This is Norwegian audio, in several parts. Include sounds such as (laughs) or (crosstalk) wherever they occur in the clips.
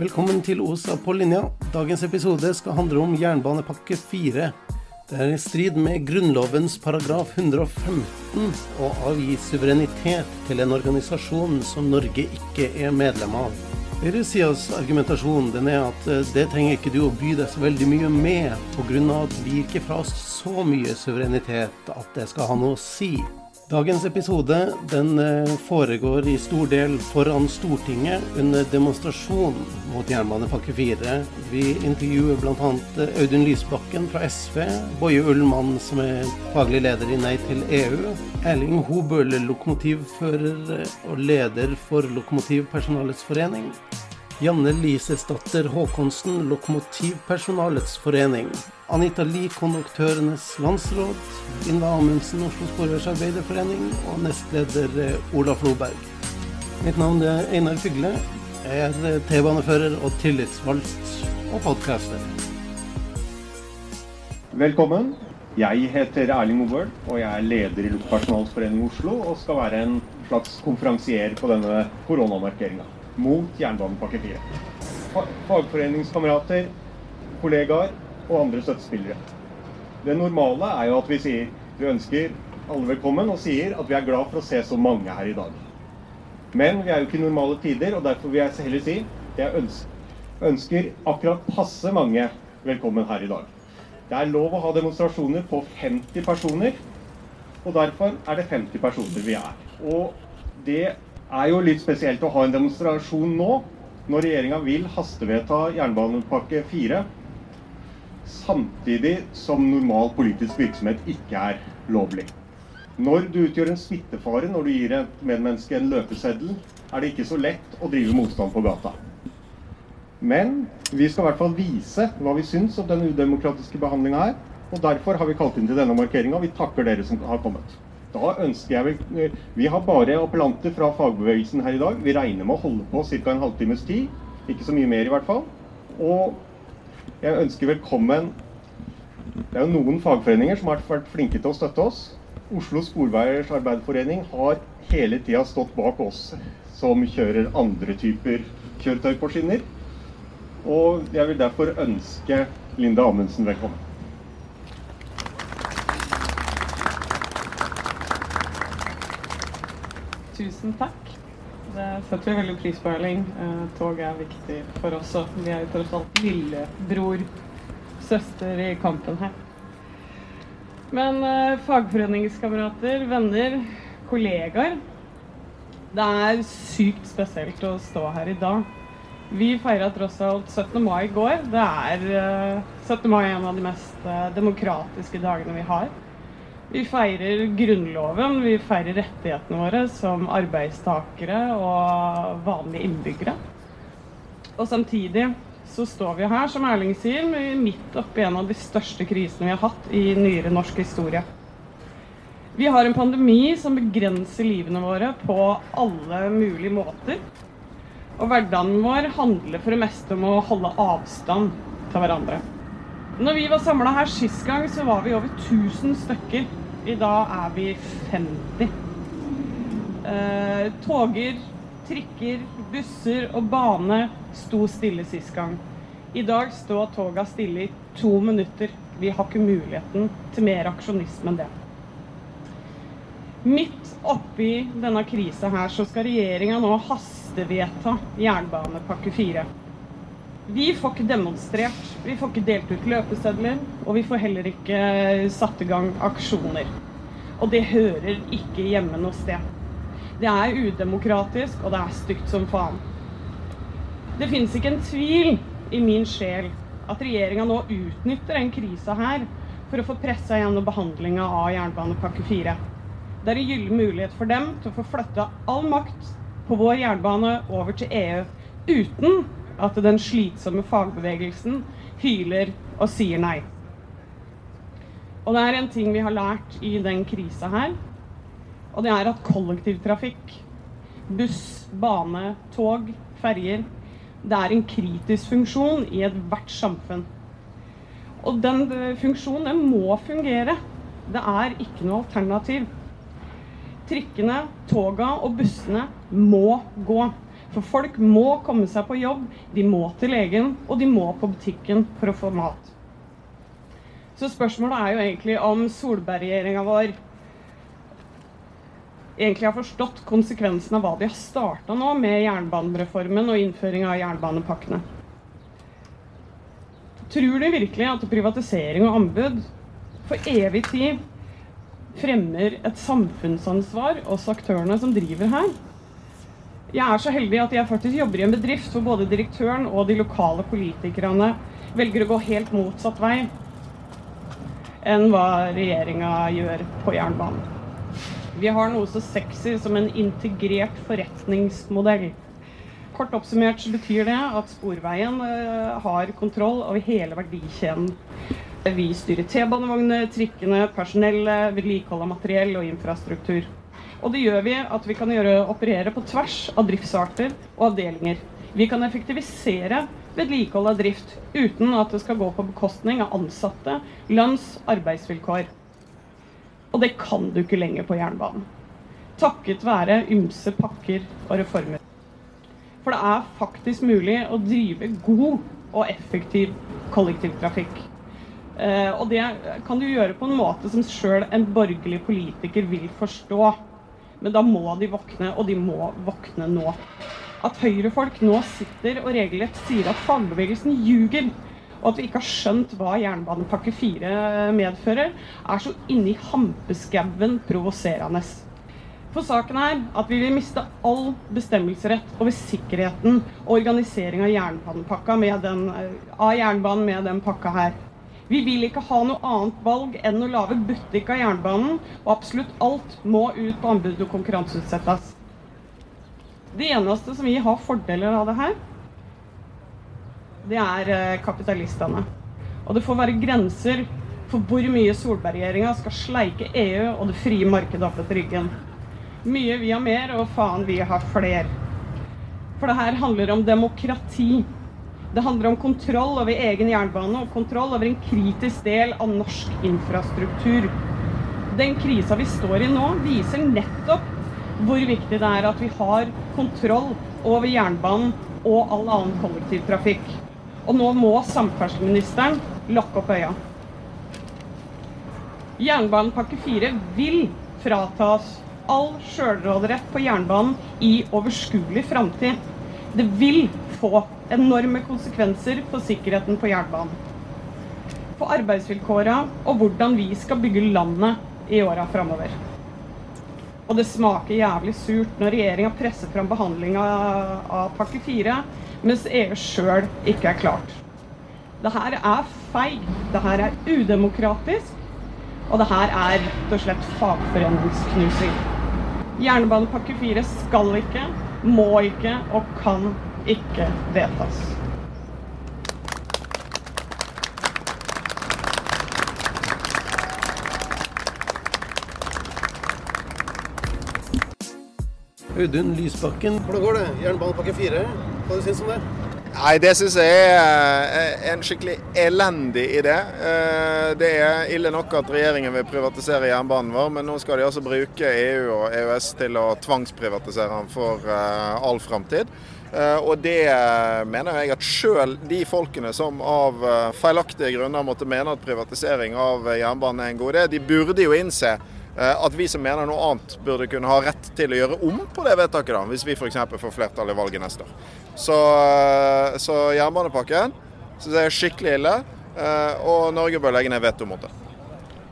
Velkommen til OSA på linja. Dagens episode skal handle om jernbanepakke 4. Det er i strid med Grunnlovens paragraf 115 å avgi suverenitet til en organisasjon som Norge ikke er medlem av. Høyresidas argumentasjon den er at eh, det trenger ikke du å by deg så veldig mye med, pga. at vi ikke fra oss så mye suverenitet at det skal ha noe å si. Dagens episode den eh, foregår i stor del foran Stortinget under demonstrasjon mot jernbanepakke 4. Vi intervjuer bl.a. Eh, Audun Lysbakken fra SV, Boje Ullmann som er faglig leder i Nei til EU, Erling Hobøl, lokomotivfører og leder for Lokomotivpersonalets forening, Janne Lisesdatter Håkonsen, Lokomotivpersonalets forening. Anita Lie, Konduktørenes landsråd. Linda Amundsen, Oslo Sporveis Arbeiderforening. Og nestleder eh, Ola Floberg. Mitt navn er Einar Fygle. Jeg er eh, T-banefører og tillitsvalgt og podcaster. Velkommen. Jeg heter Erling Mobøl, og jeg er leder i Luftpersonalets forening Oslo og skal være en slags konferansier på denne koronamarkeringa mot jernbanepakke 4. Fagforeningskamerater, kollegaer og andre støttespillere. Det normale er jo at vi sier vi ønsker alle velkommen, og sier at vi er glad for å se så mange her i dag. Men vi er jo ikke i normale tider, og derfor vil jeg heller si at jeg ønsker akkurat passe mange velkommen her i dag. Det er lov å ha demonstrasjoner på 50 personer, og derfor er det 50 personer vi er. Og det er jo litt spesielt å ha en demonstrasjon nå, når regjeringa vil hastevedta jernbanepakke 4, samtidig som normal politisk virksomhet ikke er lovlig. Når du utgjør en smittefare når du gir et medmenneske en løpeseddel, er det ikke så lett å drive motstand på gata. Men vi skal i hvert fall vise hva vi syns om den udemokratiske behandlinga her. Og derfor har vi kalt inn til denne markeringa. Vi takker dere som har kommet. Da ønsker jeg vel, Vi har bare appellanter fra fagbevegelsen her i dag. Vi regner med å holde på ca. en halvtimes tid. Ikke så mye mer, i hvert fall. Og jeg ønsker velkommen Det er jo noen fagforeninger som har vært flinke til å støtte oss. Oslo Skolveiers Arbeiderforening har hele tida stått bak oss som kjører andre typer kjøretøy på skinner. Og jeg vil derfor ønske Linda Amundsen velkommen. Tusen takk. Det setter vi veldig pris på, Erling. Eh, tog er viktig for oss òg. Vi er jo tross alt lillebror, søster i kampen her. Men eh, fagforeningskamerater, venner, kollegaer Det er sykt spesielt å stå her i dag. Vi feira tross alt 17. mai i går. Det er eh, 17. mai en av de mest eh, demokratiske dagene vi har. Vi feirer Grunnloven, vi feirer rettighetene våre som arbeidstakere og vanlige innbyggere. Og samtidig så står vi her, som Erling sier, midt oppi en av de største krisene vi har hatt i nyere norsk historie. Vi har en pandemi som begrenser livene våre på alle mulige måter. Og hverdagen vår handler for det meste om å holde avstand til hverandre. Når vi var samla her sist gang, så var vi over 1000 stykker. I dag er vi 50. Eh, toger, trikker, busser og bane sto stille sist gang. I dag står toga stille i to minutter. Vi har ikke muligheten til mer aksjonisme enn det. Midt oppi denne krisa her så skal regjeringa nå hastevedta jernbanepakke 4. Vi får ikke demonstrert, vi får ikke delt ut løpesedler, og vi får heller ikke satt i gang aksjoner. Og det hører ikke hjemme noe sted. Det er udemokratisk, og det er stygt som faen. Det fins ikke en tvil i min sjel at regjeringa nå utnytter den krisa her for å få pressa gjennom behandlinga av jernbanepakke 4. Det er en gyllen mulighet for dem til å få flytta all makt på vår jernbane over til EU uten at den slitsomme fagbevegelsen hyler og sier nei. Og det er en ting vi har lært i den krisa her, og det er at kollektivtrafikk, buss, bane, tog, ferjer, det er en kritisk funksjon i ethvert samfunn. Og den funksjonen den må fungere. Det er ikke noe alternativ. Trikkene, toga og bussene må gå. For folk må komme seg på jobb, de må til legen, og de må på butikken for å få mat. Så spørsmålet er jo egentlig om Solberg-regjeringa vår egentlig har forstått konsekvensen av hva de har starta nå med jernbanereformen og innføring av jernbanepakkene. Tror de virkelig at privatisering og anbud for evig tid fremmer et samfunnsansvar hos aktørene som driver her? Jeg er så heldig at jeg faktisk jobber i en bedrift hvor både direktøren og de lokale politikerne velger å gå helt motsatt vei enn hva regjeringa gjør på jernbanen. Vi har noe så sexy som en integrert forretningsmodell. Kort oppsummert så betyr det at Sporveien uh, har kontroll over hele verdikjeden. Vi styrer T-banevogner, trikkene, personellet, vedlikehold av materiell og infrastruktur. Og det gjør vi at vi kan gjøre, operere på tvers av driftsarter og avdelinger. Vi kan effektivisere vedlikehold av drift uten at det skal gå på bekostning av ansatte, lønns- arbeidsvilkår. Og det kan du ikke lenger på jernbanen. Takket være ymse pakker og reformer. For det er faktisk mulig å drive god og effektiv kollektivtrafikk. Eh, og det kan du gjøre på en måte som sjøl en borgerlig politiker vil forstå. Men da må de våkne, og de må våkne nå. At høyrefolk nå sitter og regelrett sier at fagbevegelsen ljuger, og at vi ikke har skjønt hva jernbanepakke 4 medfører, er så inni hampeskauen provoserende. For saken er at vi vil miste all bestemmelsesrett over sikkerheten og organisering av, jernbanepakka med den, av jernbanen med den pakka her. Vi vil ikke ha noe annet valg enn å lage butikk av jernbanen, og absolutt alt må ut på anbud og konkurranseutsettes. Det eneste som vi har fordeler av det her, det er eh, kapitalistene. Og det får være grenser for hvor mye Solberg-regjeringa skal sleike EU og det frie markedet opp etter ryggen. Mye vi har mer, og faen vi har fler. For det her handler om demokrati. Det handler om kontroll over egen jernbane og kontroll over en kritisk del av norsk infrastruktur. Den krisa vi står i nå, viser nettopp hvor viktig det er at vi har kontroll over jernbanen og all annen kollektivtrafikk. Og nå må samferdselsministeren lokke opp øya. Jernbanepakke 4 vil fratas all sjølråderett på jernbanen i overskuelig framtid. Det vil få enorme konsekvenser for sikkerheten på jernbanen. For arbeidsvilkåra og hvordan vi skal bygge landet i åra framover. Og det smaker jævlig surt når regjeringa presser fram behandlinga av pakke 4, mens EU sjøl ikke er klart. Det her er feig, det her er udemokratisk, og det her er rett og slett fagforeningsknusing. Jernbanepakke 4 skal ikke, må ikke og kan ikke vedtas. Audun Lysbakken, hvordan går det? Jernbanepakke 4, hva syns du om det? Nei, Det syns jeg er eh, en skikkelig elendig idé. Eh, det er ille nok at regjeringen vil privatisere jernbanen vår, men nå skal de altså bruke EU og EØS til å tvangsprivatisere den for eh, all framtid. Og det mener jeg at sjøl de folkene som av feilaktige grunner måtte mene at privatisering av jernbanen er en god idé, de burde jo innse at vi som mener noe annet, burde kunne ha rett til å gjøre om på det vedtaket, da, hvis vi f.eks. får flertall i valget neste år. Så, så jernbanepakken syns jeg er skikkelig ille, og Norge bør legge ned veto mot det.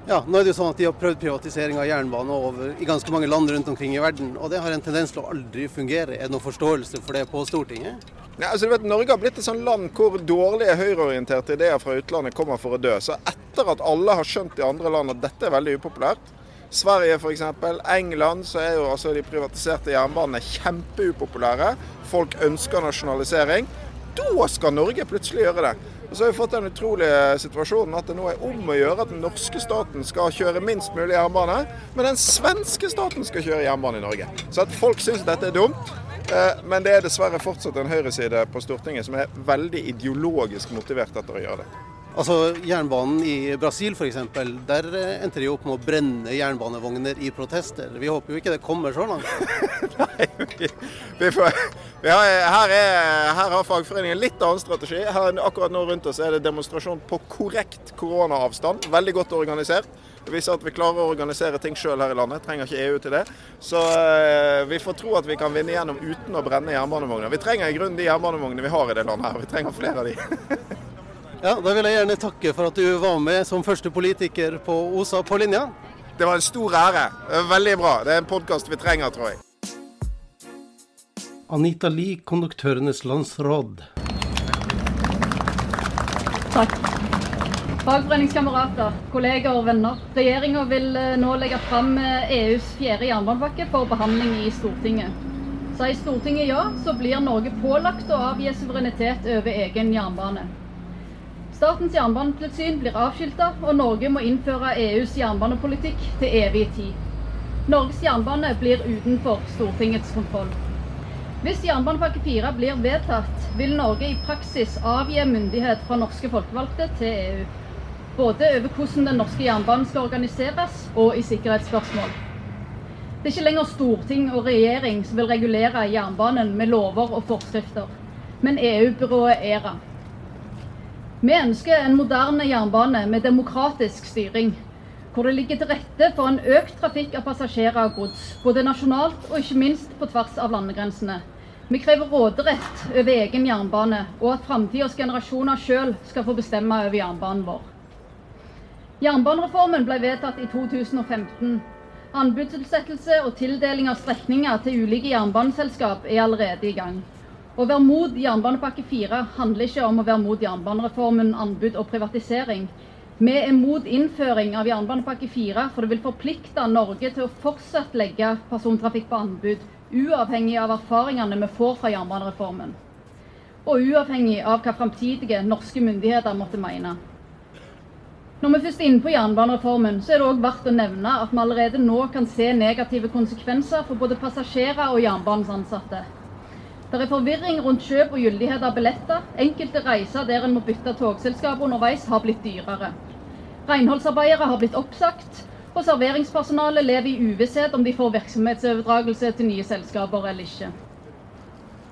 Ja, nå er det jo sånn at De har prøvd privatisering av jernbane over i ganske mange land rundt omkring i verden, og det har en tendens til å aldri fungere. Er det noen forståelse for det på Stortinget? Ja, altså du vet, Norge har blitt et sånt land hvor dårlige høyreorienterte ideer fra utlandet kommer for å dø. Så etter at alle har skjønt i andre land at dette er veldig upopulært, Sverige f.eks., England, så er jo altså de privatiserte jernbanene kjempeupopulære. Folk ønsker nasjonalisering. Da skal Norge plutselig gjøre det. Og så har vi fått den utrolige situasjonen at det nå er om å gjøre at den norske staten skal kjøre minst mulig jernbane, men den svenske staten skal kjøre jernbane i Norge. Så at folk syns dette er dumt. Eh, men det er dessverre fortsatt en høyreside på Stortinget som er veldig ideologisk motivert etter å gjøre det. Altså Jernbanen i Brasil f.eks., der endte de opp med å brenne jernbanevogner i protester. Vi håper jo ikke det kommer så langt. (laughs) Nei, vi, vi, får, Har, her, er, her, har fagforeningen litt annen strategi. Her, akkurat nå rundt oss er det demonstrasjon på korrekt koronaavstand. Veldig godt organisert. Det viser at vi klarer å organisere ting sjøl her i landet. Trenger ikke EU til det. Så eh, vi får tro at vi kan vinne gjennom uten å brenne jernbanevogner. Vi trenger i grunnen de jernbanevognene vi har i det landet her. Vi trenger flere av de. (laughs) ja, Da vil jeg gjerne takke for at du var med som første politiker på OSA på linja. Det var en stor ære. Veldig bra. Det er en podkast vi trenger, tror jeg. Anita Lie, Konduktørenes landsråd. Takk. Fagforeningskamerater, kolleger og venner. Regjeringa vil eh, nå legge fram EUs eh, e fjerde jernbanepakke for behandling i Stortinget. Sier Stortinget ja, så blir Norge pålagt å avgi suverenitet over egen jernbane. Statens jernbanetilsyn blir avskilta, og Norge må innføre EUs jernbanepolitikk til evig tid. Norges jernbane blir utenfor Stortingets kontroll. Hvis jernbanepakke 4 blir vedtatt, vil Norge i praksis avgi myndighet fra norske folkevalgte til EU. Både over hvordan den norske jernbanen skal organiseres, og i sikkerhetsspørsmål. Det er ikke lenger storting og regjering som vil regulere jernbanen med lover og forskrifter, men EU-byrået ERA. Vi ønsker en moderne jernbane med demokratisk styring, hvor det ligger til rette for en økt trafikk av passasjerer og gods, både nasjonalt og ikke minst på tvers av landegrensene. Vi krever råderett over egen jernbane, og at framtidas generasjoner sjøl skal få bestemme over jernbanen vår. Jernbanereformen ble vedtatt i 2015. Anbudsutsettelse og tildeling av strekninger til ulike jernbaneselskap er allerede i gang. Å være mot jernbanepakke 4 handler ikke om å være mot jernbanereformen, anbud og privatisering. Vi er mot innføring av jernbanepakke 4, for det vil forplikte Norge til å fortsatt legge persontrafikk på anbud, uavhengig av erfaringene vi får fra jernbanereformen. Og uavhengig av hva framtidige norske myndigheter måtte mene. Når vi først er inne på jernbanereformen, så er det òg verdt å nevne at vi allerede nå kan se negative konsekvenser for både passasjerer og jernbanens ansatte. Det er forvirring rundt kjøp og gyldighet av billetter. Enkelte reiser der en må bytte togselskap underveis, har blitt dyrere. Renholdsarbeidere har blitt oppsagt, og serveringspersonalet lever i uvisshet om de får virksomhetsoverdragelse til nye selskaper eller ikke.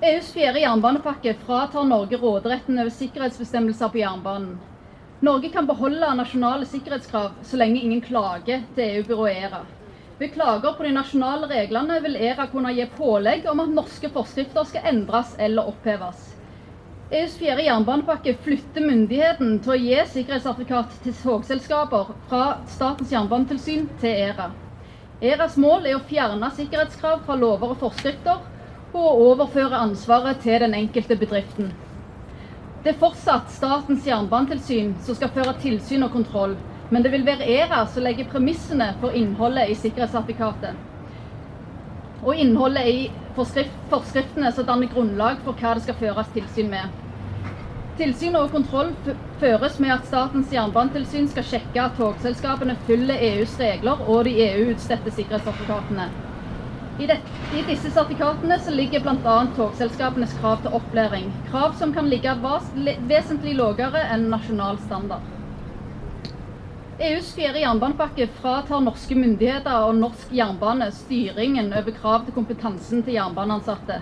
EUs fjerde jernbanepakke fratar Norge råderetten over sikkerhetsbestemmelser på jernbanen. Norge kan beholde nasjonale sikkerhetskrav så lenge ingen klager til EU-byrået ERA. Ved klager på de nasjonale reglene vil ERA kunne gi pålegg om at norske forskrifter skal endres eller oppheves. EUs fjerde jernbanepakke flytter myndigheten til å gi sikkerhetssertifikat til togselskaper fra Statens jernbanetilsyn til ERA. ERAs mål er å fjerne sikkerhetskrav fra lover og forskrifter, og å overføre ansvaret til den enkelte bedriften. Det er fortsatt Statens jernbanetilsyn som skal føre tilsyn og kontroll, men det vil være ERA som legger premissene for innholdet i sikkerhetssertifikatet og innholdet i forskriftene som danner grunnlag for hva det skal føres tilsyn med. Tilsyn og kontroll føres med at Statens jernbanetilsyn skal sjekke at togselskapene følger EUs regler og de EU-utstedte sikkerhetssertifikatene. I, I, disse sertifikatene ligger bl.a. togselskapenes krav til opplæring. Krav som kan ligge vesentlig lavere enn nasjonal standard. EUs fjerde jernbanepakke fratar norske myndigheter og norsk jernbane styringen over krav til kompetansen til jernbaneansatte.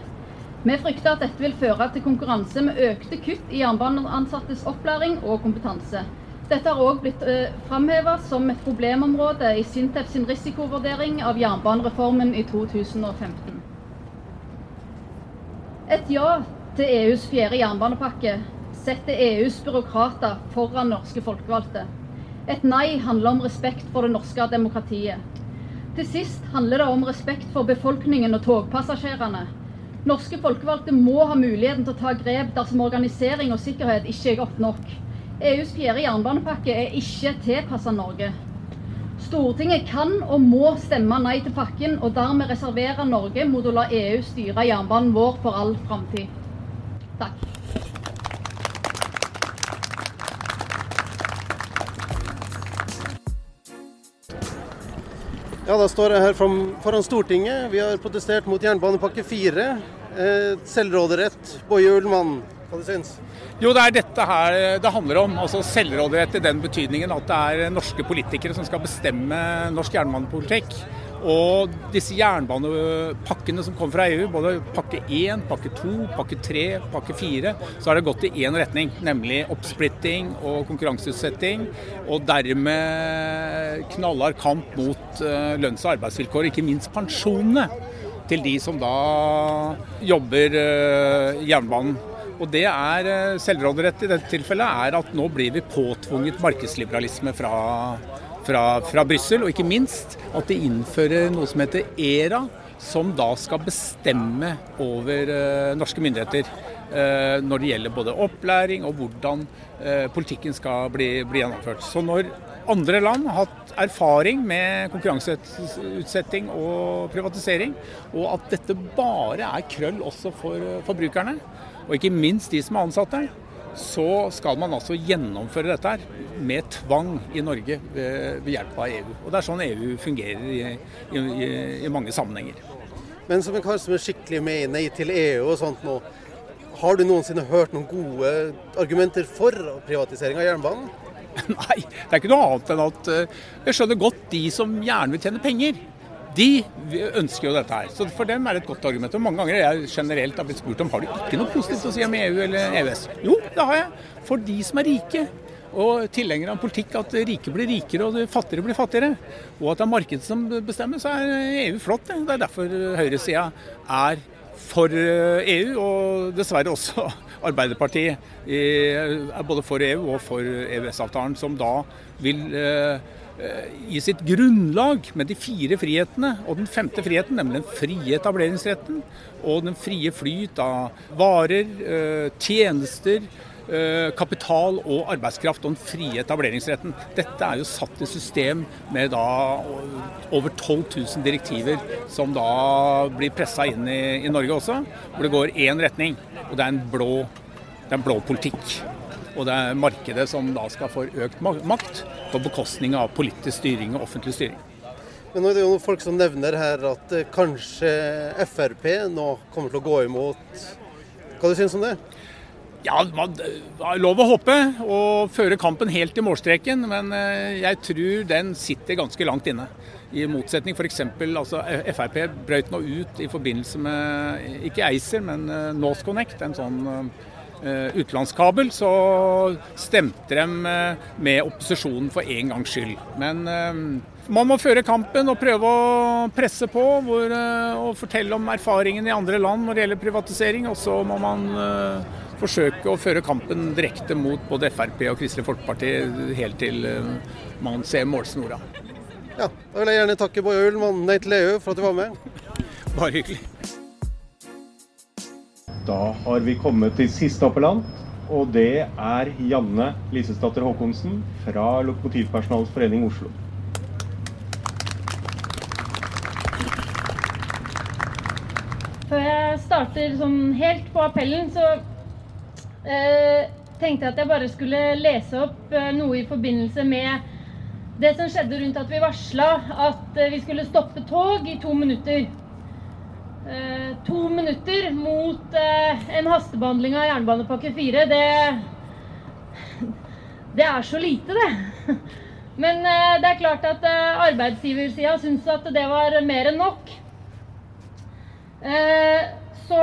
Vi frykter at dette vil føre til konkurranse med økte kutt i jernbaneansattes opplæring og kompetanse. Dette har òg blitt eh, framheva som et problemområde i Sintef sin risikovurdering av jernbanereformen i 2015. Et ja til EUs fjerde jernbanepakke setter EUs byråkrater foran norske folkevalgte. Et nei handler om respekt for det norske demokratiet. Til sist handler det om respekt for befolkningen og togpassasjerene. Norske folkevalgte må ha muligheten til å ta grep dersom organisering og sikkerhet ikke er godt nok. EUs fjerde jernbanepakke er ikke tilpasset Norge. Stortinget kan og må stemme nei til pakken, og dermed reservere Norge mot å la EU styre jernbanen vår for all framtid. Takk. Ja, Da står jeg her foran Stortinget. Vi har protestert mot jernbanepakke 4. Eh, selvråderett. Boje Ullmann, hva du syns Jo, det er dette her det handler om. altså Selvråderett i den betydningen at det er norske politikere som skal bestemme norsk jernbanepolitikk. Og disse jernbanepakkene som kom fra EU, både pakke 1, pakke 2, pakke 3, pakke 4, så har det gått i én retning. Nemlig oppsplitting og konkurranseutsetting. Og dermed knallhard kamp mot eh, lønns- og arbeidsvilkår, ikke minst pensjonene til de som da jobber eh, jernbanen. Og det er eh, selvråderett i dette tilfellet er at nå blir vi påtvunget markedsliberalisme fra, fra, fra Brussel. Og ikke minst at de innfører noe som heter ERA, som da skal bestemme over uh, norske myndigheter. Uh, når det gjelder både opplæring og hvordan uh, politikken skal bli, bli, gjennomført. Så når andre land har hatt erfaring med konkurranseutsetting og privatisering, og at dette bare er krøll også for forbrukerne, og ikke minst de som er ansatte, så skal man altså gjennomføre dette her med tvang i Norge ved, hjelp av EU. Og Det er sånn EU fungerer i, i, i, mange sammenhenger. Men som en kar som er skikkelig med nei til EU og sånt nå, har du noensinne hørt noen gode argumenter for privatisering av jernbanen? (laughs) Nei, det er ikke noe annet enn at eh, jeg skjønner godt de som gjerne vil tjene penger. De ønsker jo dette her. Så for dem er det et godt argument. Og mange ganger er jeg generelt har blitt spurt om har du ikke noe positivt å si om EU eller EØS. Jo, det har jeg. For de som er rike. Og tilhengere av politikk at rike blir rikere og fattigere blir fattigere. Og at det er markedet som bestemmer, så er EU flott. Det er derfor høyresida er for EU, og dessverre også (laughs) Arbeiderpartiet er både for EU og for EØS-avtalen, som da vil eh, Eh, i sitt grunnlag med de fire frihetene, og den femte friheten, nemlig den frie etableringsretten, og den frie flyt av varer, eh, tjenester, eh, kapital og arbeidskraft, og den frie etableringsretten. Dette er jo satt i system med da over 12 000 direktiver som da blir pressa inn i, i Norge også, hvor det går én retning, og det er en blå, det er en blå politikk. Og det er markedet som da skal få økt makt på bekostning av politisk styring og offentlig styring. Men nå er det jo folk som nevner her at eh, kanskje Frp nå kommer til å gå imot. Hva du synes om det? Ja, man har lov å håpe og føre kampen helt til målstreken, men eh, jeg tror den sitter ganske langt inne. I motsetning f.eks. Altså, Frp brøt nå ut i forbindelse med ikke ACER, men eh, NorthConnect, en sånn utenlandskabel, så stemte de eh, med opposisjonen for en gangs skyld. Men eh, man må føre kampen og prøve å presse på hvor, og fortelle om erfaringen i andre land når det gjelder privatisering. Og så må man forsøke å føre kampen direkte mot både Frp og Kristelig Folkeparti helt til man ser målsnora. Ja, da vil jeg gjerne takke Boje Ullmann, Nei til EU, for at du var med. Bare hyggelig. Da har vi kommet til siste appellant, og det er Janne Lisesdatter Håkonsen fra Lokomotivpersonalets forening Oslo. Før jeg starter sånn helt på appellen, så eh, tenkte jeg at jeg bare skulle lese opp eh, noe i forbindelse med det som skjedde rundt at vi varsla at eh, vi skulle stoppe tog i to minutter. Eh, to minutter mot eh, en hastebehandling av jernbanepakke 4, det Det er så lite, det. (laughs) Men eh, det er klart at arbeidsgiversida syns at det var mer enn nok. Så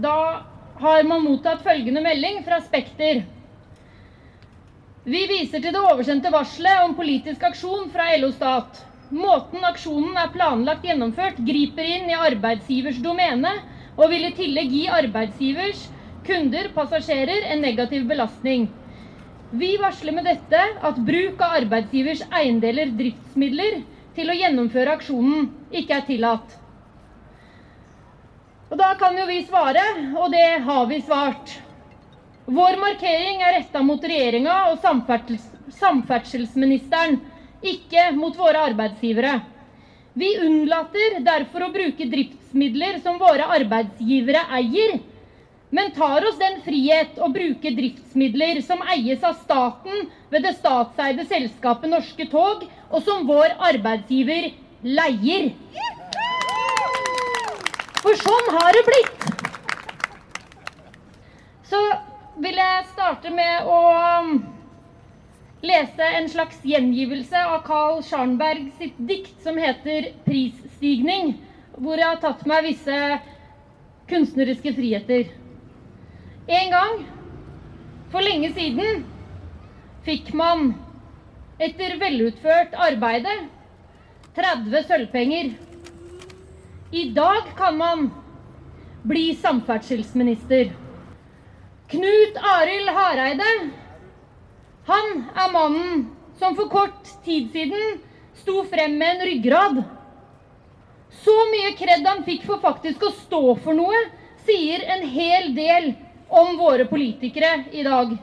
da har man mottatt følgende melding fra Spekter. Vi viser til det oversendte varselet om politisk aksjon fra LO Stat. Måten aksjonen er planlagt gjennomført, griper inn i arbeidsgivers domene og vil i tillegg gi arbeidsgivers kunder, passasjerer, en negativ belastning. Vi varsler med dette at bruk av arbeidsgivers eiendeler, driftsmidler, til å gjennomføre aksjonen ikke er tillatt. Og Da kan jo vi svare, og det har vi svart. Vår markering er retta mot regjeringa og samferdsels samferdselsministeren ikke mot våre arbeidsgivere. Vi unnlater derfor å bruke driftsmidler som våre arbeidsgivere eier, men tar oss den frihet å bruke driftsmidler som eies av staten ved det statseide selskapet Norske Tog, og som vår arbeidsgiver leier. For sånn har det blitt. Så vil jeg starte med å lese en slags gjengivelse av Carl Scharnberg sitt dikt som heter 'Prisstigning', hvor jeg har tatt meg visse kunstneriske friheter. En gang, for lenge siden, fikk man etter velutført arbeide 30 sølvpenger. I dag kan man bli samferdselsminister. Knut Arild Hareide, han er mannen som for kort tid siden sto frem med en ryggrad. Så mye kred han fikk for faktisk å stå for noe, sier en hel del om våre politikere i dag.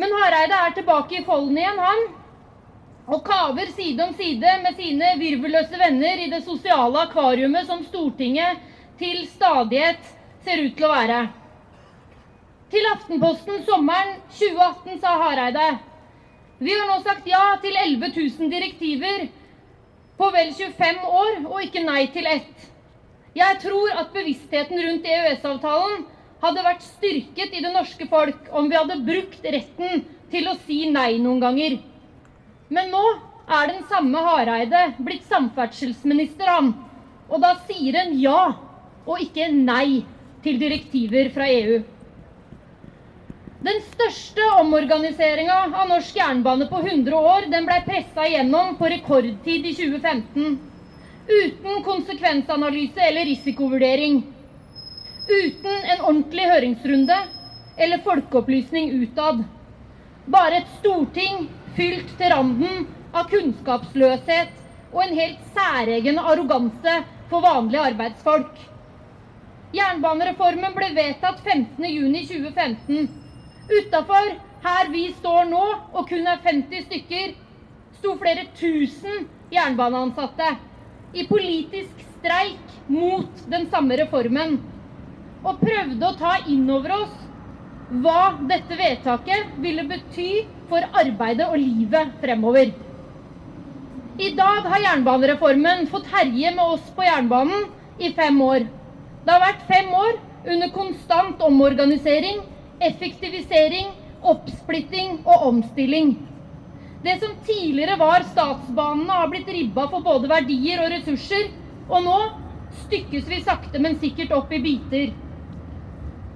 Men Hareide er tilbake i folden igjen, han og kaver side om side med sine virvelløse venner i det sosiale akvariumet som Stortinget til stadighet ser ut til å være. Til Aftenposten sommeren 2018 sa Hareide vi har nå sagt ja til 11 000 direktiver på vel 25 år, og ikke nei til ett. Jeg tror at bevisstheten rundt EØS-avtalen hadde vært styrket i det norske folk om vi hadde brukt retten til å si nei noen ganger. Men nå er den samme Hareide blitt samferdselsminister, han. Og da sier en ja, og ikke nei, til direktiver fra EU. Den største omorganiseringa av norsk jernbane på 100 år den ble pressa igjennom på rekordtid i 2015. Uten konsekvensanalyse eller risikovurdering. Uten en ordentlig høringsrunde eller folkeopplysning utad. Bare et storting fylt til randen av kunnskapsløshet og en helt særegen arroganse for vanlige arbeidsfolk. Jernbanereformen ble vedtatt 15.6.2015. Utafor her vi står nå, og kun er 50 stykker, sto flere tusen jernbaneansatte i politisk streik mot den samme reformen. Og prøvde å ta inn over oss hva dette vedtaket ville bety for arbeidet og livet fremover. I dag har jernbanereformen fått herje med oss på jernbanen i fem år. Det har vært fem år under konstant omorganisering, effektivisering, oppsplitting og omstilling. Det som tidligere var statsbanene, har blitt ribba for både verdier og ressurser, og nå stykkes vi sakte, men sikkert opp i biter.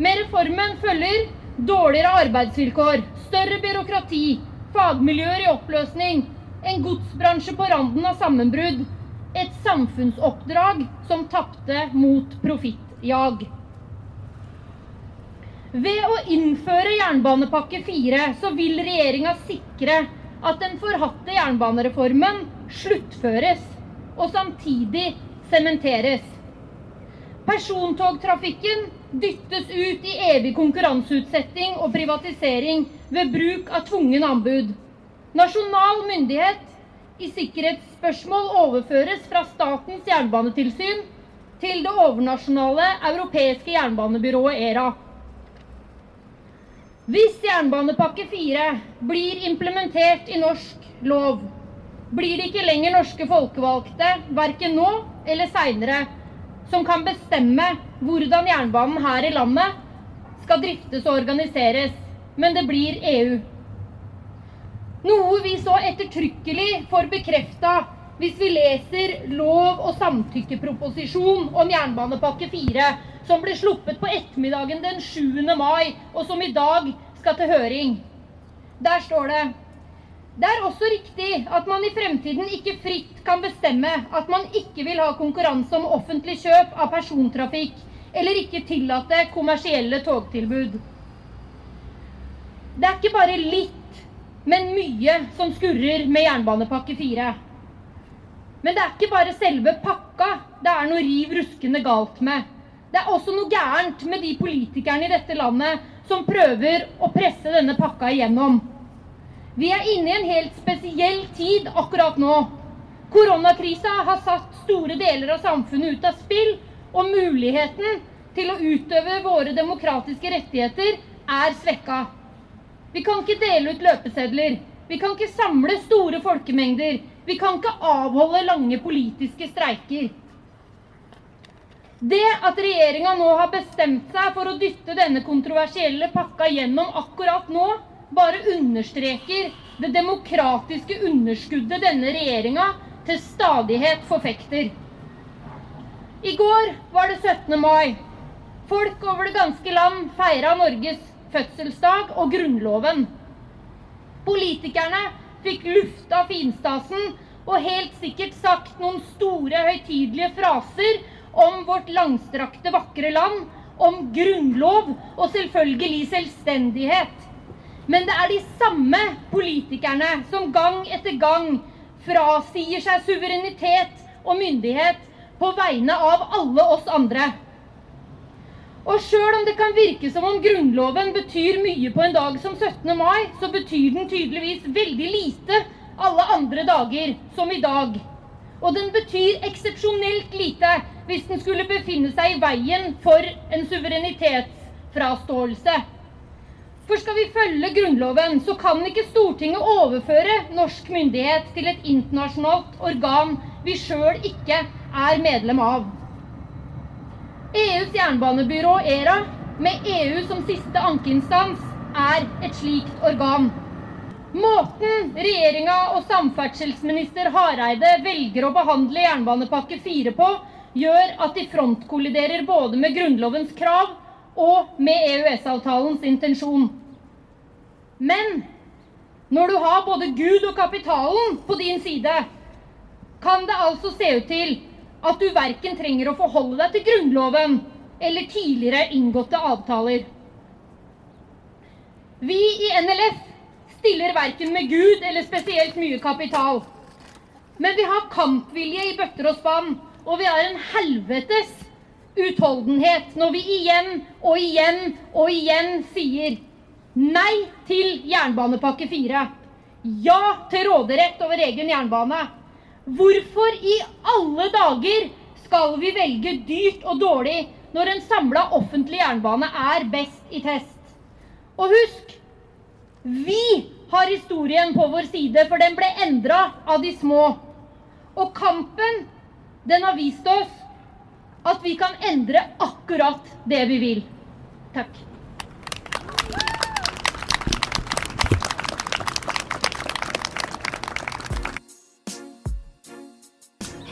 Med reformen følger dårligere arbeidsvilkår, større byråkrati, fagmiljøer i oppløsning, en godsbransje på randen av sammenbrudd, et samfunnsoppdrag som tapte mot profittjag. Ved å innføre jernbanepakke 4 så vil regjeringa sikre at den forhatte jernbanereformen sluttføres og samtidig sementeres. Persontogtrafikken dyttes ut i evig konkurranseutsetting og privatisering ved bruk av tvungen anbud. Nasjonal myndighet i sikkerhetsspørsmål overføres fra Statens jernbanetilsyn til det overnasjonale europeiske jernbanebyrået ERA. Hvis jernbanepakke 4 blir implementert i norsk lov, blir det ikke lenger norske folkevalgte, verken nå eller seinere, som kan bestemme hvordan jernbanen her i landet skal driftes og organiseres, men det blir EU. Noe vi så ettertrykkelig får bekrefta hvis vi leser lov- og samtykkeproposisjon om jernbanepakke 4, som ble sluppet på ettermiddagen den 7. mai, og som i dag skal til høring. Der står det det er også riktig at man i fremtiden ikke fritt kan bestemme at man ikke vil ha konkurranse om offentlig kjøp av persontrafikk, eller ikke tillate kommersielle togtilbud. Det er ikke bare litt, men mye som skurrer med jernbanepakke 4. Men det er ikke bare selve pakka det er noe riv ruskende galt med. Det er også noe gærent med de politikerne i dette landet som prøver å presse denne pakka igjennom. Vi er inne i en helt spesiell tid akkurat nå. Koronakrisa har satt store deler av samfunnet ut av spill, og muligheten til å utøve våre demokratiske rettigheter er svekka. Vi kan ikke dele ut løpesedler. Vi kan ikke samle store folkemengder. Vi kan ikke avholde lange politiske streiker. Det at regjeringa nå har bestemt seg for å dytte denne kontroversielle pakka gjennom akkurat nå, bare understreker det demokratiske underskuddet denne regjeringa til stadighet forfekter. I går var det 17. mai. Folk over det ganske land feira Norges fødselsdag og Grunnloven. Politikerne fikk lufta finstasen og helt sikkert sagt noen store, høytidelige fraser om vårt langstrakte, vakre land, om grunnlov og selvfølgelig selvstendighet. Men det er de samme politikerne som gang etter gang frasier seg suverenitet og myndighet på vegne av alle oss andre. Og sjøl om det kan virke som om Grunnloven betyr mye på en dag som 17. mai, så betyr den tydeligvis veldig lite alle andre dager, som i dag. Og den betyr eksepsjonelt lite hvis den skulle befinne seg i veien for en suverenitetsfraståelse. For skal vi følge Grunnloven, så kan ikke Stortinget overføre norsk myndighet til et internasjonalt organ vi sjøl ikke er medlem av. EUs jernbanebyrå ERA, med EU som siste ankeinstans, er et slikt organ. Måten regjeringa og samferdselsminister Hareide velger å behandle jernbanepakke 4 på, gjør at de frontkolliderer både med Grunnlovens krav og med EØS-avtalens intensjon. Men når du har både Gud og kapitalen på din side, kan det altså se ut til at du verken trenger å forholde deg til Grunnloven eller tidligere inngåtte avtaler. Vi i NLF stiller verken med Gud eller spesielt mye kapital. Men vi har kampvilje i bøtter og spann, og vi har en helvetes utholdenhet når vi igjen og igjen og igjen sier nei til jernbanepakke 4. Ja til råderett over egen jernbane. Hvorfor i alle dager skal vi velge dyrt og dårlig når en samla offentlig jernbane er best i test? Og husk vi har historien på vår side, for den ble endra av de små. Og kampen, den har vist oss at vi kan endre akkurat det vi vil. Takk.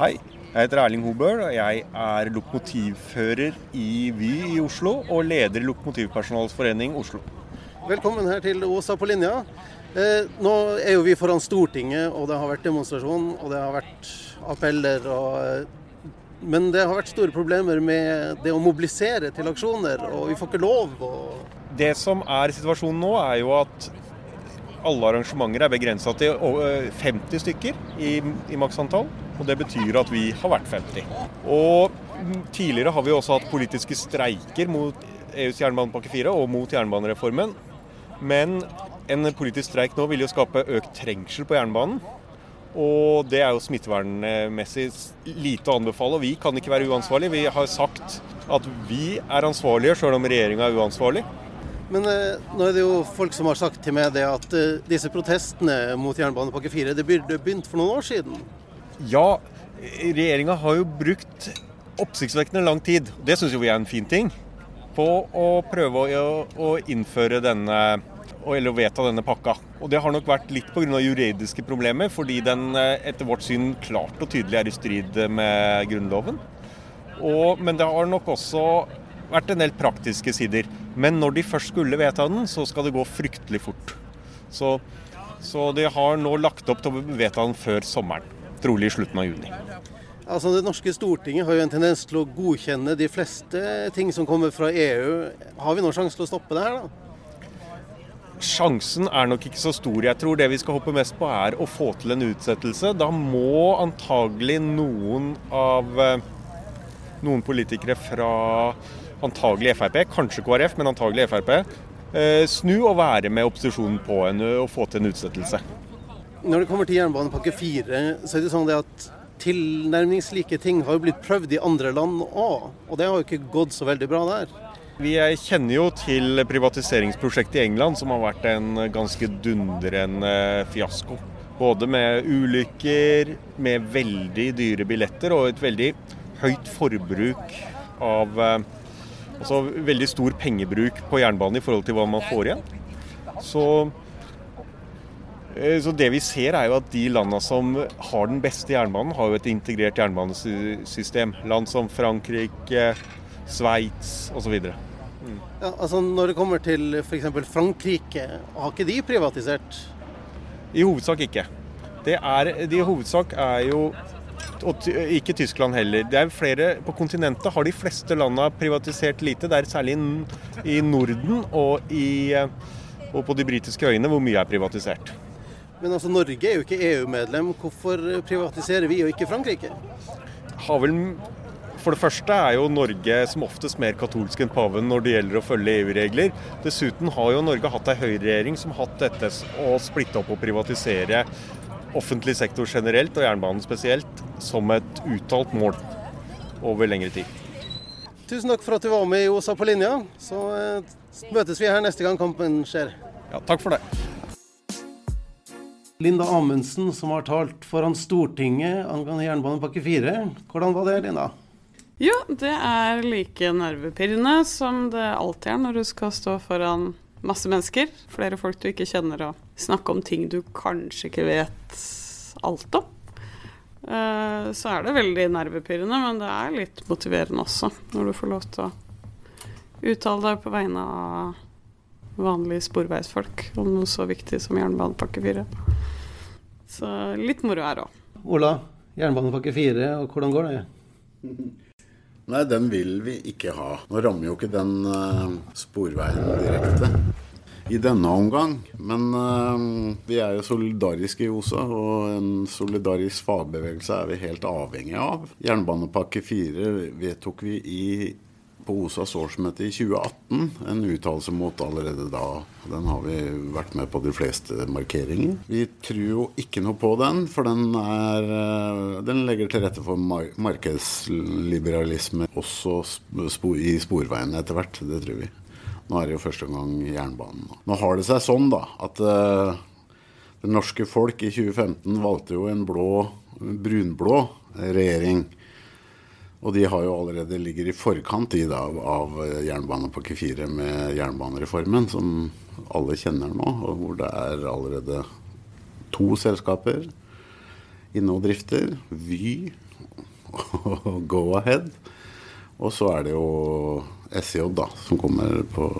Hei, jeg heter Erling Hobøl, og jeg er lokomotivfører i Vy i Oslo og leder i Lokomotivpersonalets forening Oslo. Velkommen her til Åsa på linja. Eh, nå er jo vi foran Stortinget, og det har vært demonstrasjon og det har vært appeller. Og, eh, men det har vært store problemer med det å mobilisere til aksjoner, og vi får ikke lov. Og... Det som er situasjonen nå, er jo at alle arrangementer er begrensa til 50 stykker i, i maksantall. Og det betyr at vi har vært 50. Og tidligere har vi også hatt politiske streiker mot EUs jernbanepakke 4 og mot jernbanereformen. Men en politisk streik nå vil jo skape økt trengsel på jernbanen. Og det er jo smittevernmessig lite å anbefale. Vi kan ikke være uansvarlige. Vi har sagt at vi er ansvarlige, sjøl om regjeringa er uansvarlig. Men eh, nå er det jo folk som har sagt til meg det at eh, disse protestene mot jernbanepakke 4 det burde begynt for noen år siden. Ja, regjeringa har jo brukt oppsiktsvekkende lang tid, det syns vi er en fin ting, på å prøve å, å innføre denne eller å vedta denne pakka. Og Det har nok vært litt pga. juridiske problemer, fordi den etter vårt syn klart og tydelig er i strid med Grunnloven. Og, men det har nok også vært en del praktiske sider. Men når de først skulle vedta den, så skal det gå fryktelig fort. Så, så de har nå lagt opp til å vedta den før sommeren. Trolig i slutten av juni. Altså Det norske Stortinget har jo en tendens til å godkjenne de fleste ting som kommer fra EU. Har vi noen sjanse til å stoppe det her, da? Sjansen er nok ikke så stor. Jeg tror det vi skal hoppe mest på er å få til en utsettelse. Da må antagelig noen av noen politikere fra antagelig Frp, kanskje KrF, men antagelig Frp, snu og være med opposisjonen på en, å få til en utsettelse. Når det kommer til jernbanepakke 4, så er det sånn at tilnærmingslike ting har blitt prøvd i andre land òg, og det har jo ikke gått så veldig bra der. Vi kjenner jo til privatiseringsprosjektet i England, som har vært en ganske dundrende fiasko. Både med ulykker, med veldig dyre billetter og et veldig høyt forbruk av Altså veldig stor pengebruk på jernbanen i forhold til hva man får igjen. Så Eh, så det vi ser er jo at De landene som har den beste jernbanen, har jo et integrert jernbanesystem. Land som Frankrike, Sveits osv. Mm. Ja, altså når det kommer til f.eks. Frankrike, har ikke de privatisert? I hovedsak ikke. Det er, de i hovedsak er jo og ikke Tyskland heller. Det er flere, På kontinentet har de fleste landene privatisert lite. Det er særlig i Norden og, i, og på de britiske øyene hvor mye er privatisert. Men altså, Norge er jo ikke EU-medlem. Hvorfor privatiserer vi og ikke Frankrike? Har vel for det første er jo Norge som oftest mer katolsk enn paven når det gjelder å følge EU-regler. Dessuten har jo Norge hatt ei høyreregjering som har hatt dette å splitte opp og privatisere offentlig sektor generelt, og jernbanen spesielt, som et uttalt mål over lengre tid. Tusen takk for at du var med i OSA på linja. Så eh, møtes vi her neste gang kampen skjer. Ja, takk for det. Linda Amundsen som har talt foran Stortinget angående jernbanepakke 4. Hvordan var det, Linda? Jo, det er like nervepirrende som det alltid er når du skal stå foran masse mennesker. Flere folk du ikke kjenner, og snakke om ting du kanskje ikke vet alt om. Eh, så er det veldig nervepirrende, men det er litt motiverende også, når du får lov til å uttale deg på vegne av vanlige sporveisfolk om noe så viktig som jernbanepakke 4. Så litt moro her òg. Ola, jernbanepakke 4, og hvordan går det? (laughs) Nei, den vil vi ikke ha. Nå rammer jo ikke den uh, sporveien direkte i denne omgang. Men uh, vi er jo solidariske i OSA, og en solidarisk fagbevegelse er vi helt avhengig av. Jernbanepakke fire vedtok vi i på OSAs årsmøte i 2018 en uttalelse mot allerede da. Den har vi vært med på de fleste markeringer. Vi tror jo ikke noe på den, for den, er, eh, den legger til rette for markedsliberalisme også i sporveiene etter hvert. Det tror vi. Nå er det jo første gang jernbanen. Nå har det seg sånn da, at uh, det norske folk i 2015 valgte jo en blå, brunblå regjering og de har jo allerede ligger i forkant i av, av jernbanepakke 4 med jernbanereformen, som alle kjenner nå, og hvor det er allerede to selskaper inne og drifter. Vy og (laughs) Go-Ahead. Og så er det jo SJ da, som kommer på,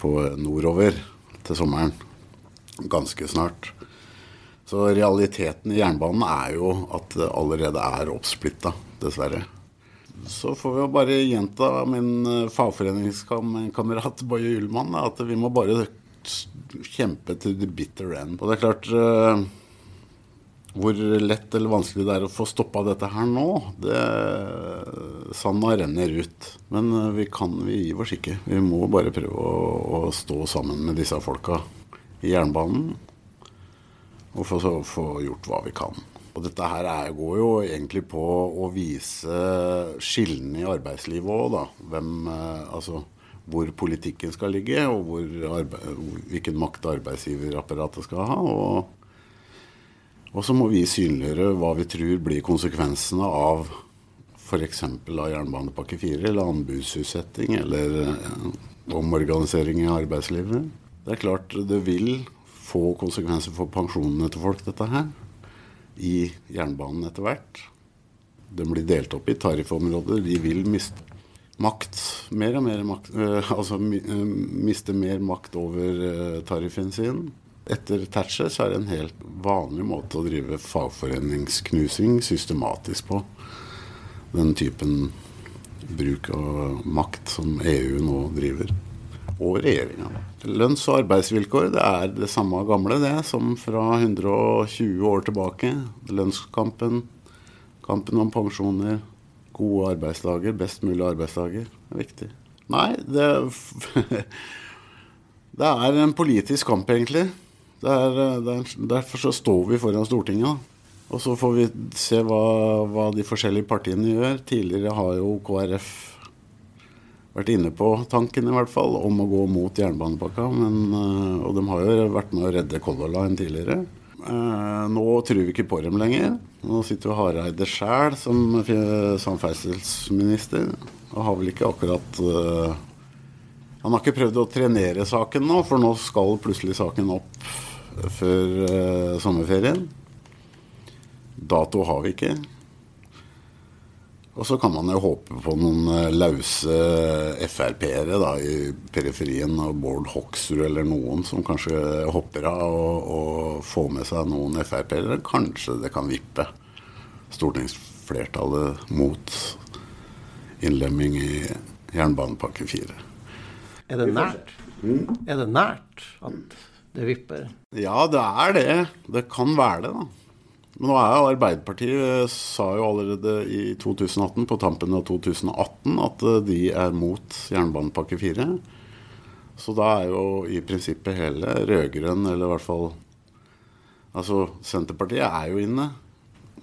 på nordover til sommeren. Ganske snart. Så realiteten i jernbanen er jo at det allerede er oppsplitta, dessverre. Så får vi bare gjenta min eh, fagforeningskamerat Boje Ullmann at vi må bare kjempe til the bitter end. Og det er klart uh, hvor lett eller vanskelig det er å få stoppa dette her nå, det Sanda renner ut. Men uh, vi kan, vi gir oss ikke. Vi må bare prøve å, å stå sammen med disse folka i jernbanen og få, få gjort hva vi kan. Og dette her er, går jo egentlig på å vise skillene i arbeidslivet òg, da. Hvem, eh, altså, hvor politikken skal ligge, og hvor hvilken makt arbeidsgiverapparatet skal ha. Og, og, så må vi synliggjøre hva vi tror blir konsekvensene av f.eks. av jernbanepakke 4, eller anbudsutsetting, eller eh, omorganisering i arbeidslivet. Det er klart det vil få konsekvenser for pensjonene til folk, dette her i jernbanen etter hvert. Den blir delt opp i tariffområder. De vil miste makt, mer og mer makt, øh, altså øh, miste mer makt over øh, tariffen sin. Etter Thatcher så er det en helt vanlig måte å drive fagforeningsknusing systematisk på. Den typen bruk av makt som EU nå driver og regjeringa. Lønns- og arbeidsvilkår det er det samme gamle det som fra 120 år tilbake. Lønnskampen, kampen om pensjoner, gode arbeidsdager, best mulig arbeidsdager. Er viktig. Nei, det, (laughs) det er en politisk kamp, egentlig. Er, er, derfor så står vi foran Stortinget. Og så får vi se hva, hva de forskjellige partiene gjør. Tidligere har jo KrF vært inne på tanken i hvert fall om å gå mot jernbanepakka. Men, eh, og de har jo vært med å redde Color Line tidligere. Eh, nå tror vi ikke på dem lenger. Nå sitter jo Hareide sjæl som samferdselsminister. Og har vel ikke akkurat uh, Han har ikke prøvd å trenere saken nå, for nå skal plutselig saken opp før sommerferien. Dato har vi ikke. Og så kan man jo håpe på noen uh, lause Frp-ere da, i periferien, og Bård Hoksrud eller noen som kanskje hopper av og, og får med seg noen Frp-ere. Kanskje det kan vippe stortingsflertallet mot innlemming i jernbanepakke 4. Er det nært? Mm. Er det nært at det vipper? Ja, det er det. Det kan være det, da. Men nå er Arbeiderpartiet sa jo allerede i 2018, på tampen av 2018, at eh, de er mot jernbanepakke 4. Så da er jo i prinsippet hele rød-grønn, eller i hvert fall Altså Senterpartiet er jo inne.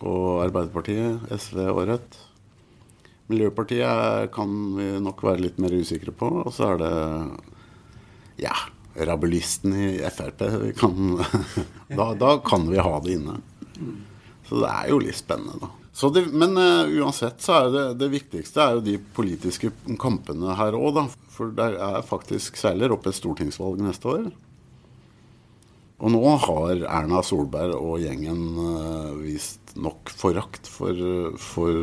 Og Arbeiderpartiet, SV og Rødt. Miljøpartiet kan vi nok være litt mer usikre på. Og så er det ja, rabulisten i Frp. Kan, (laughs) da, da, kan vi ha det inne. Så det er jo litt spennende, da. Det, men uh, uansett så er det, det viktigste er jo de politiske kampene her òg, da. For det er faktisk seiler opp et stortingsvalg neste år. Og nå har Erna Solberg og gjengen uh, vist nok forakt for, for,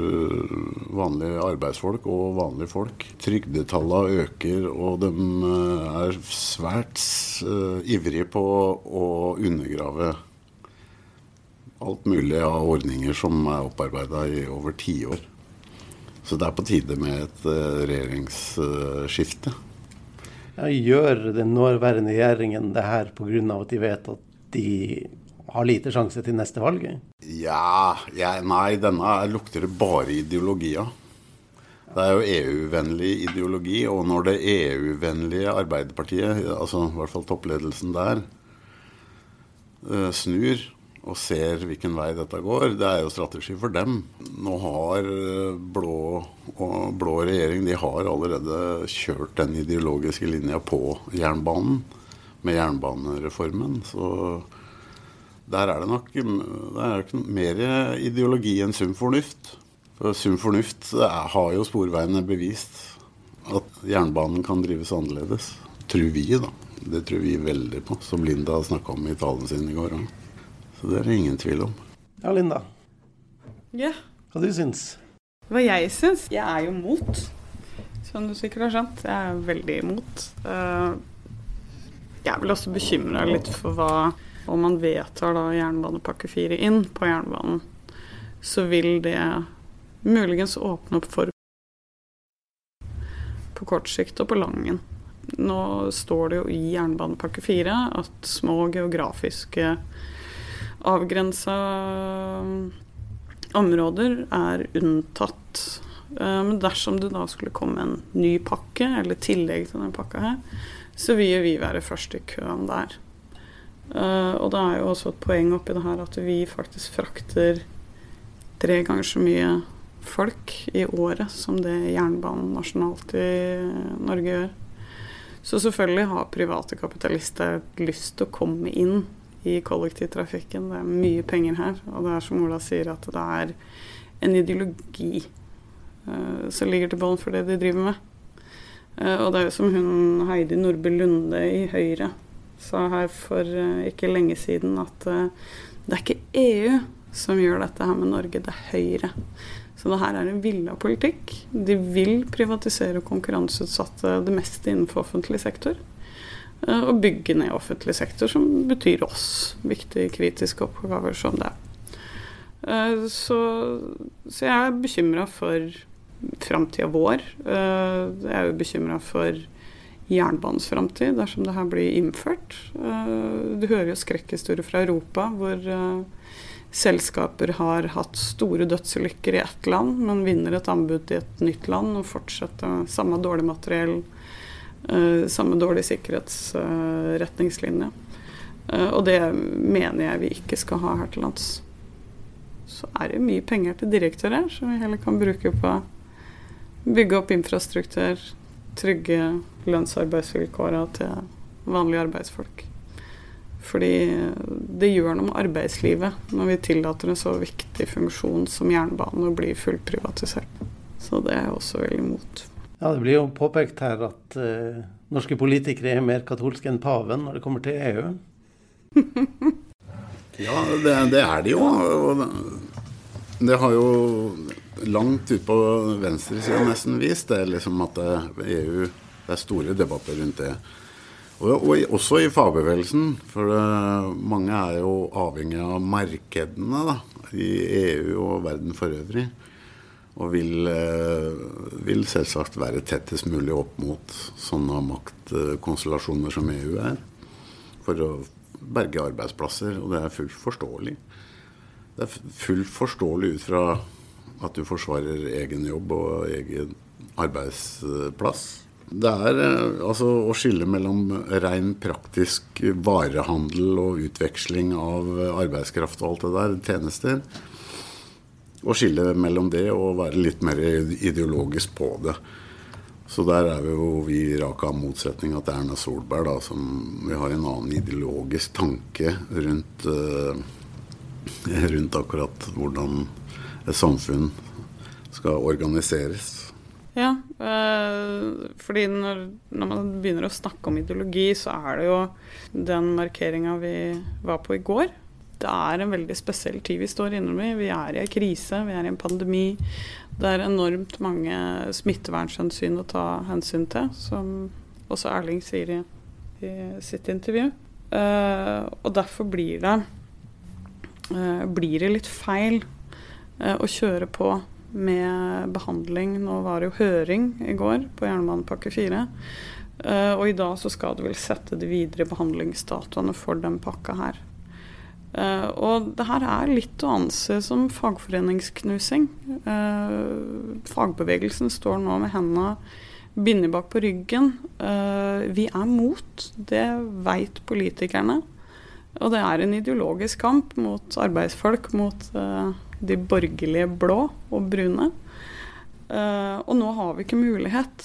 vanlige arbeidsfolk og vanlige folk. Trygdetallene øker, og de uh, er svært uh, ivrige på å undergrave alt mulig av ordninger som er opparbeida i over tiår. Så det er på tide med et uh, regjeringsskifte. Ja, gjør den nåværende regjeringen det her pga. at de vet at de har lite sjanse til neste valg? Ja, ja Nei, denne lukter det bare ideologi av. Det er jo EU-vennlig ideologi, og når det EU-vennlige Arbeiderpartiet, altså i hvert fall toppledelsen der, uh, snur og ser hvilken vei dette går. Det er jo strategi for dem. Nå har eh, blå, og blå regjering de har allerede kjørt den ideologiske linja på jernbanen med jernbanereformen. Så der er det nok det er mer ideologi enn sum fornuft. For sum fornuft har jo sporveiene bevist at jernbanen kan drives annerledes. Tror vi, da. Det tror vi veldig på, som Linda snakka om i talen sin i går òg. Så det er det ingen tvil om. Ja, Linda. Ja. Hva du syns Hva jeg syns? Jeg er jo mot, som du sikkert har skjønt. Jeg er veldig imot. Eh, jeg er vel også bekymra litt for hva Om man vedtar da jernbanepakke 4 inn på jernbanen, så vil det muligens åpne opp for på kort sikt og på langen. Nå står det jo i jernbanepakke 4 at små geografiske avgrensa områder er unntatt. Eh, men dersom det da skulle komme en ny pakke, eller tillegg til denne pakka her, så vil vi være først i køen der. Eh, og det er jo også et poeng oppi det her at vi faktisk frakter tre ganger så mye folk i året som det jernbanen nasjonalt i Norge gjør. Så selvfølgelig har private kapitalister lyst til å komme inn i kollektivtrafikken. Det er mye penger her. Og det er som Ola sier, at det er en ideologi uh, som ligger til bånn for det de driver med. Uh, og det er jo som hun Heidi Nordby Lunde i Høyre sa her for uh, ikke lenge siden, at det er ikke EU som gjør dette her med Norge, det er Høyre. Så det her er en villa politikk. De vil privatisere og konkurranseutsette det meste innenfor offentlig sektor. Eh, og bygge ned offentlig sektor, som betyr oss viktige kritiske oppgaver som det. Eh, så, så jeg er bekymra for framtida vår. Eh, jeg er jo bekymra for jernbanens framtid dersom det her blir innført. Du hører jo skrekkhistorier fra Europa hvor selskaper har hatt store dødsulykker i ett land, men vinner et anbud i et nytt land og fortsetter samme dårlig materiell samme dårlig sikkerhetsretningslinje. Uh, og det mener jeg vi ikke skal ha her til lands. Så er det mye penger til direktører som vi heller kan bruke på å bygge opp infrastruktur, trygge lønnsarbeidsvilkårene til vanlige arbeidsfolk. Fordi det gjør noe med arbeidslivet når vi tillater en så viktig funksjon som jernbane å bli fullprivatisert. Så det er jeg også veldig imot. Ja, Det blir jo påpekt her at uh, norske politikere er mer katolske enn paven når det kommer til EU. (laughs) ja, det, det, er de jo. Det har jo langt ut på venstresida nesten vist det liksom at EU Det er store debatter rundt det. Og, og også i fagbevegelsen, for det, mange er jo avhengig av markedene da, i EU og verden for øvrig. Og vil, vil, selvsagt være tettest mulig opp mot sånne maktkonstellasjoner som EU er. For å berge arbeidsplasser. Og det er fullt forståelig. Det er fullt forståelig ut fra at du forsvarer egen jobb og egen arbeidsplass. Det er eh, altså å skille mellom ren praktisk varehandel og utveksling av arbeidskraft og alt det der, tjenester. Å skille mellom det og være litt mer ideologisk på det. Så der er vi jo vi raka motsetning til Erna Solberg, da, som vi har en annen ideologisk tanke rundt, uh, rundt akkurat hvordan et samfunn skal organiseres. Ja, øh, fordi når, når, man begynner å snakke om ideologi, så er det jo den markeringa vi var på i går. Det er en veldig spesiell tid vi står innom i. Vi er i en krise, vi er i en pandemi. Det er enormt mange smittevernhensyn å ta hensyn til, som også Erling sier i, i sitt intervju. Uh, og derfor blir det, uh, blir det litt feil uh, å kjøre på med behandling. Nå var det jo høring i går på jernbanepakke 4. Uh, og i dag så skal du vel sette de videre behandlingsdatoene for den pakka her. Uh, og det her er litt å anse som fagforeningsknusing. Uh, fagbevegelsen står nå med hendene bindet bak på ryggen. vi er mot, det veit politikerne. Og det er en ideologisk kamp mot arbeidsfolk, mot de borgerlige blå og brune. Uh, og nå har vi ikke mulighet.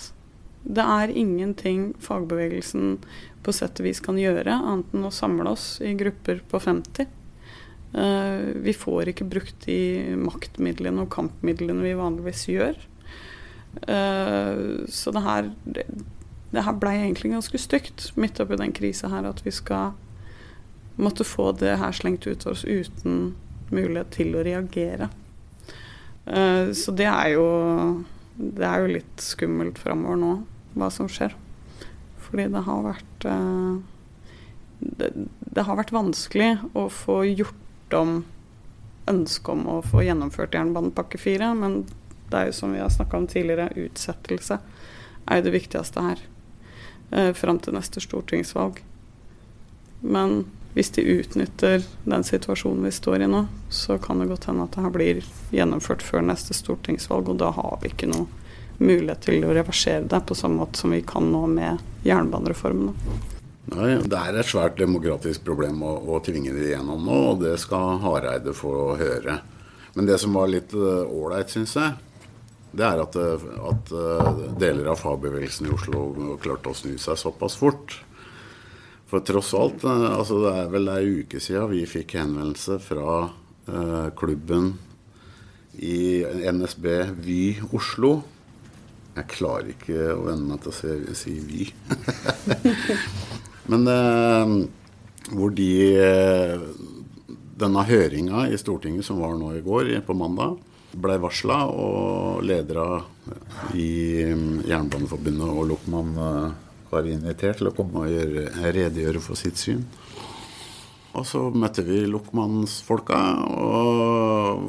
Det er ingenting fagbevegelsen på sett og vis kan gjøre, annet enn å samle oss i grupper på 50. Eh, vi får ikke brukt de maktmidlene og kampmidlene vi vanligvis gjør. Uh, så det her, det, her blei egentlig ganske stygt midt oppi den krisa her, at vi skal måtte få det her slengt ut av oss uten mulighet til å reagere. Uh, så det er jo Det er jo litt skummelt framover nå, hva som skjer. Fordi det har vært det, det, har vært vanskelig å få gjort om ønsket om å få gjennomført jernbanepakke 4, men det er jo som vi har snakka om tidligere, utsettelse er jo det viktigste her. Eh, fram til neste stortingsvalg. Men hvis de utnytter den situasjonen vi står i nå, så kan det godt hende at det her blir gjennomført før neste stortingsvalg, og da har vi ikke noe mulighet til å reversere det på samme måte som vi kan nå med jernbanereformen. Nei, Det er et svært demokratisk problem å, å tvinge det igjennom nå, og det skal Hareide få høre. Men det som var litt eh, ålreit, uh, syns jeg, det er at, eh, at uh, deler av fagbevegelsen i Oslo klarte å snu seg såpass fort. For tross alt, eh, altså det er vel ei uke siden vi fikk henvendelse fra eh, klubben i NSB Vy Oslo. Jeg klarer ikke å venne meg til å si Vy. (laughs) Men eh, hvor de eh, Denne høringa i Stortinget som var nå i går, på mandag, ble varsla, og ledere i Jernbaneforbundet og Lokman eh, var invitert til å komme og gjøre, redegjøre for sitt syn. Og så møtte vi lokmannsfolka og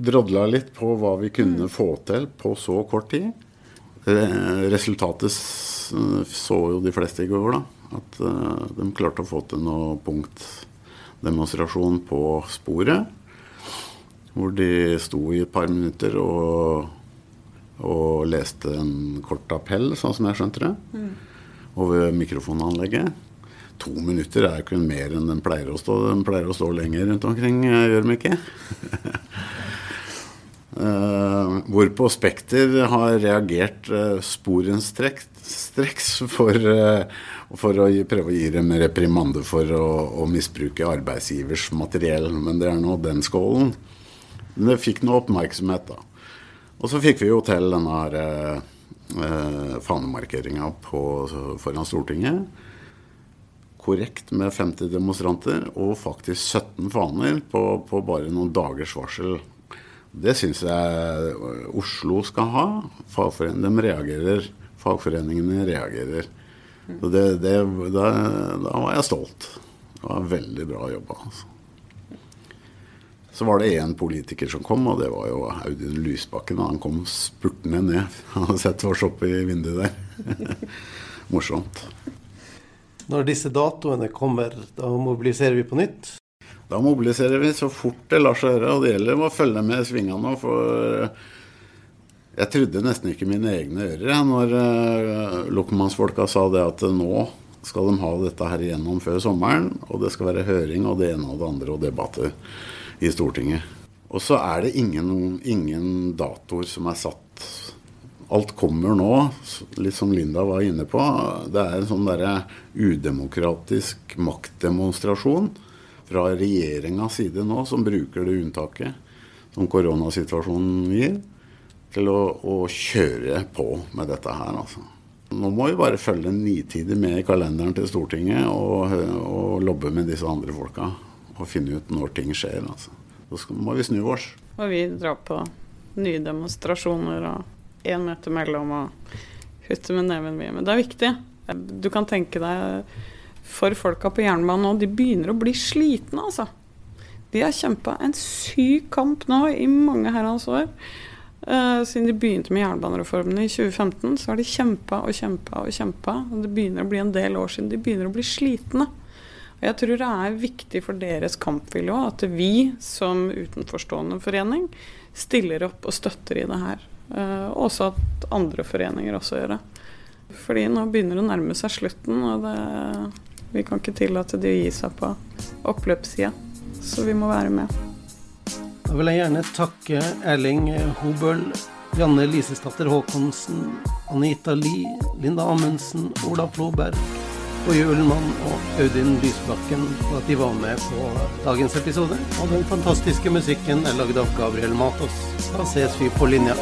drodla litt på hva vi kunne få til på så kort tid. Resultatet så jo de fleste i går, da. At eh, de klarte å få til noe punktdemonstrasjon på sporet. Hvor de sto i et par minutter og, og leste en kort appell, sånn som jeg skjønte det. Mm over mikrofonanlegget. To minutter er kun mer enn den pleier å stå. Den pleier å stå lenger rundt omkring, gjør de ikke? (laughs) uh, hvorpå Spekter har reagert uh, sporenstreks for, uh, for å gi, prøve å gi dem reprimande for å, å, misbruke arbeidsgivers materiell. Men det er nå den skålen. Men det fikk noe oppmerksomhet, da. Og så fikk vi jo til denne her uh, fanemarkeringa foran Stortinget. korrekt med 50 demonstranter og faktisk 17 faner på, på bare noen dagers varsel. Det syns jeg Oslo skal ha. de reagerer. Fagforeningene reagerer. Det, det, da, da, var jeg stolt. Det var veldig bra jobba. Altså. Så var det én politiker som kom, og det var jo Audun Lysbakken. Han kom spurtende ned. Han hadde sett oss oppe i vinduet der. (laughs) Morsomt. Når disse datoene kommer, da mobiliserer vi på nytt? Da mobiliserer vi så fort det lar seg gjøre. Og det gjelder å følge med svingene. For jeg trodde nesten ikke mine egne ører når uh, lokomannsfolka sa det at nå skal de ha dette her igjennom før sommeren. Og det skal være høring og det ene og det andre og debatter i Stortinget. Og så er det ingen, ingen datoer som er satt. Alt kommer nå, litt som Linda var inne på. Det er en sånn derre udemokratisk maktdemonstrasjon fra regjeringas side nå, som bruker det unntaket som koronasituasjonen gir, til å, å kjøre på med dette her, altså. Nå må vi bare følge nitidig med i kalenderen til Stortinget og, og lobbe med disse andre folka og finne ut når ting skjer. Altså. Så må vi snu oss. Og vi drar på nye demonstrasjoner og én meter mellom og hutter med neven mye. Men det er viktig. Du kan tenke deg for folka på jernbanen nå, de begynner å bli slitne, altså. De har kjempa en syk kamp nå i mange herrens år. Uh, siden de begynte med jernbanereformen i 2015, så har de kjempa og kjempa og kjempa. Og det begynner å bli en del år siden de begynner å bli slitne. Og jeg tror det er viktig for deres kampvilje òg at vi som utenforstående forening stiller opp og støtter i det her. Uh, også at andre foreninger også gjør det. Fordi nå begynner det å nærme seg slutten, og det, vi kan ikke tillate de å gi seg på oppløpssida. Så vi må være med. Da vil jeg gjerne takke Erling Hobøl, Janne Lisesdatter Håkonsen, Anita Lie, Linda Amundsen, Ola Floberg, Boje Ullmann og Audun Lysbakken for at de var med på dagens episode. Og den fantastiske musikken er lagd av Gabriel Matos. Da ses vi på linja.